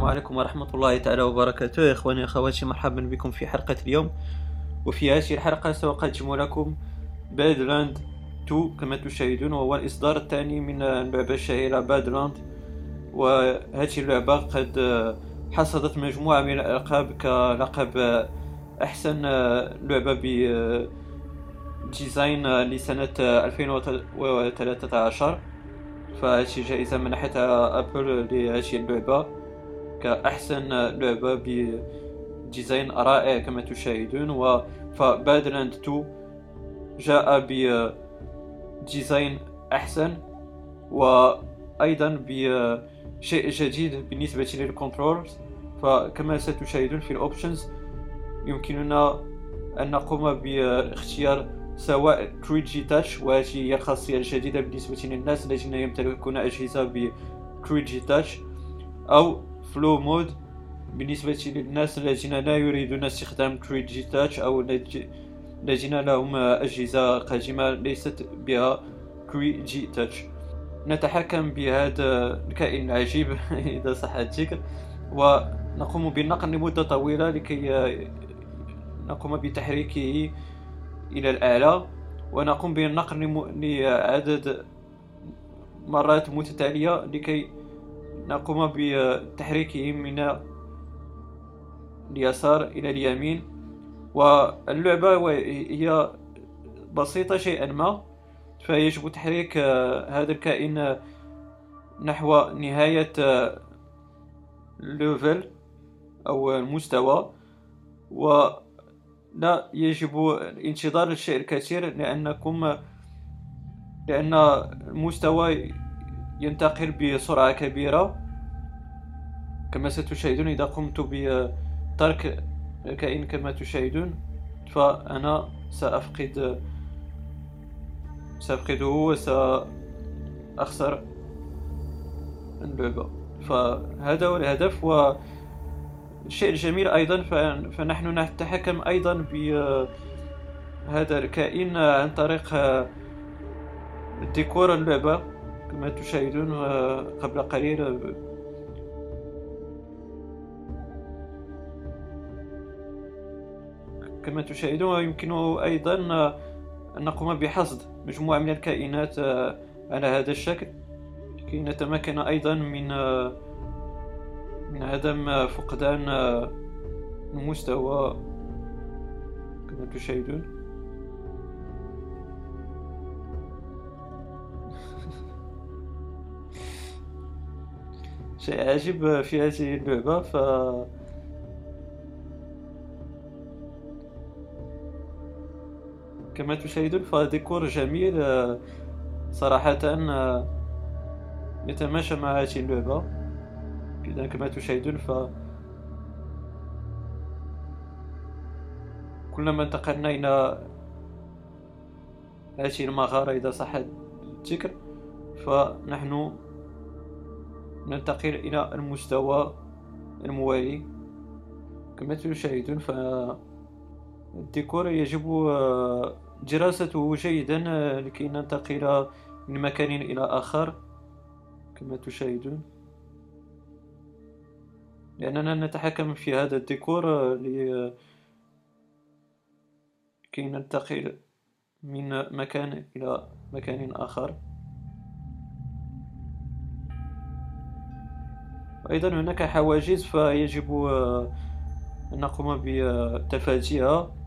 السلام عليكم ورحمة الله تعالى وبركاته. إخواني أخواتي مرحبا بكم في حلقة اليوم. وفي هذه الحلقة سأقدم لكم Badland 2 كما تشاهدون وهو الإصدار الثاني من اللعبة الشهيرة Badland وهذه اللعبة قد حصدت مجموعة من الألقاب كلقب أحسن لعبة ب design لسنة 2013 فهذه جائزة منحتها Apple لهذه اللعبة. كأحسن لعبة ب design رائع كما تشاهدون و ف Badland 2 جاء ب design أحسن وأيضا بشيء جديد بالنسبة لل controls فكما ستشاهدون في ال options يمكننا أن نقوم باختيار سواء 3G Touch وهذه هي الخاصية الجديدة بالنسبة للناس الذين يمتلكون أجهزة ب 3G Touch أو فلو مود بالنسبة للناس الذين لا يريدون استخدام 3G Touch أو الذين لهم أجهزة قديمة ليست بها 3G Touch نتحكم بهذا الكائن العجيب إذا صح الذكر. ونقوم بالنقل لمدة طويلة لكي نقوم بتحريكه إلى الأعلى. ونقوم بالنقل لعدد مرات متتالية لكي نقوم بتحريكه من اليسار إلى اليمين. واللعبة هي بسيطة شيئا ما فيجب تحريك هذا الكائن نحو نهاية ليفل أو المستوى ولا يجب الانتظار الشيء الكثير لأنكم لأن المستوى ينتقل بسرعة كبيرة. كما ستشاهدون إذا قمت بترك الكائن كما تشاهدون فأنا سأفقد سأفقده وسأخسر اللعبة فهذا هو الهدف والشيء الجميل أيضا فنحن نتحكم أيضا بهذا الكائن عن طريق ديكور اللعبة كما تشاهدون قبل قليل كما تشاهدون يمكن أيضا أن نقوم بحصد مجموعة من الكائنات على هذا الشكل. لكي نتمكن أيضا من من عدم فقدان المستوى كما تشاهدون. شيء عجيب في هذه اللعبة ف كما تشاهدون فديكور جميل صراحة يتماشى مع هذه اللعبة. إذا كما تشاهدون ف كلما انتقلنا إلى هذه المغارة إذا صح الذكر فنحن ننتقل إلى المستوى الموالي. كما تشاهدون فالديكور يجب آه، دراسته جيدا آه، لكي ننتقل من مكان إلى آخر كما تشاهدون. لأننا نتحكم في هذا الديكور آه، لكي ننتقل من مكان إلى مكان آخر. أيضا هناك حواجز فيجب آه، أن نقوم بتفاديها.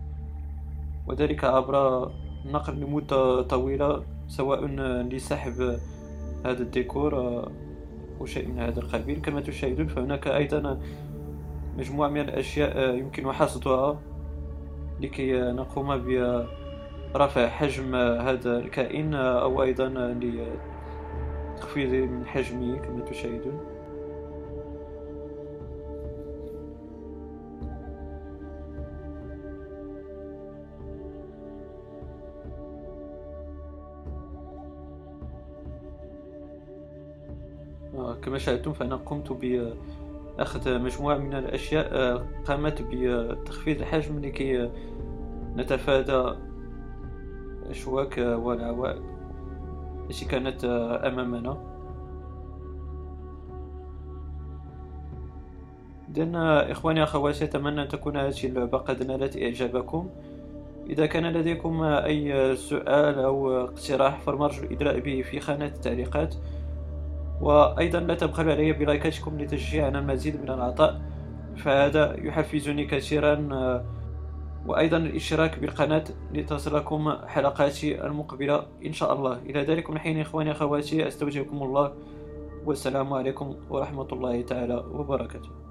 وذلك عبر النقل لمدة طويلة سواء لسحب هذا الديكور أو شيء من هذا القبيل. كما تشاهدون فهناك أيضا مجموعة من الأشياء يمكن حصدها لكي نقوم برفع حجم هذا الكائن أو أيضا لتخفيض من حجمه كما تشاهدون. كما شاهدتم فأنا قمت بأخذ مجموعة من الأشياء آه، قامت بتخفيض الحجم لكي نتفادى الأشواك والعوائق التي كانت أمامنا. إذن إخواني أخواتي أتمنى أن تكون هذه اللعبة قد نالت إعجابكم. إذا كان لديكم أي سؤال أو اقتراح فالمرجو الإدلاء به في خانة التعليقات. وأيضا لا تبخلوا علي بلايكاتكم لتشجيعنا المزيد من العطاء فهذا يحفزني كثيرا وأيضا الإشتراك بالقناة لتصلكم حلقاتي المقبلة إن شاء الله. إلى ذلك من حين إخواني أخواتي أستودعكم الله والسلام عليكم ورحمة الله تعالى وبركاته.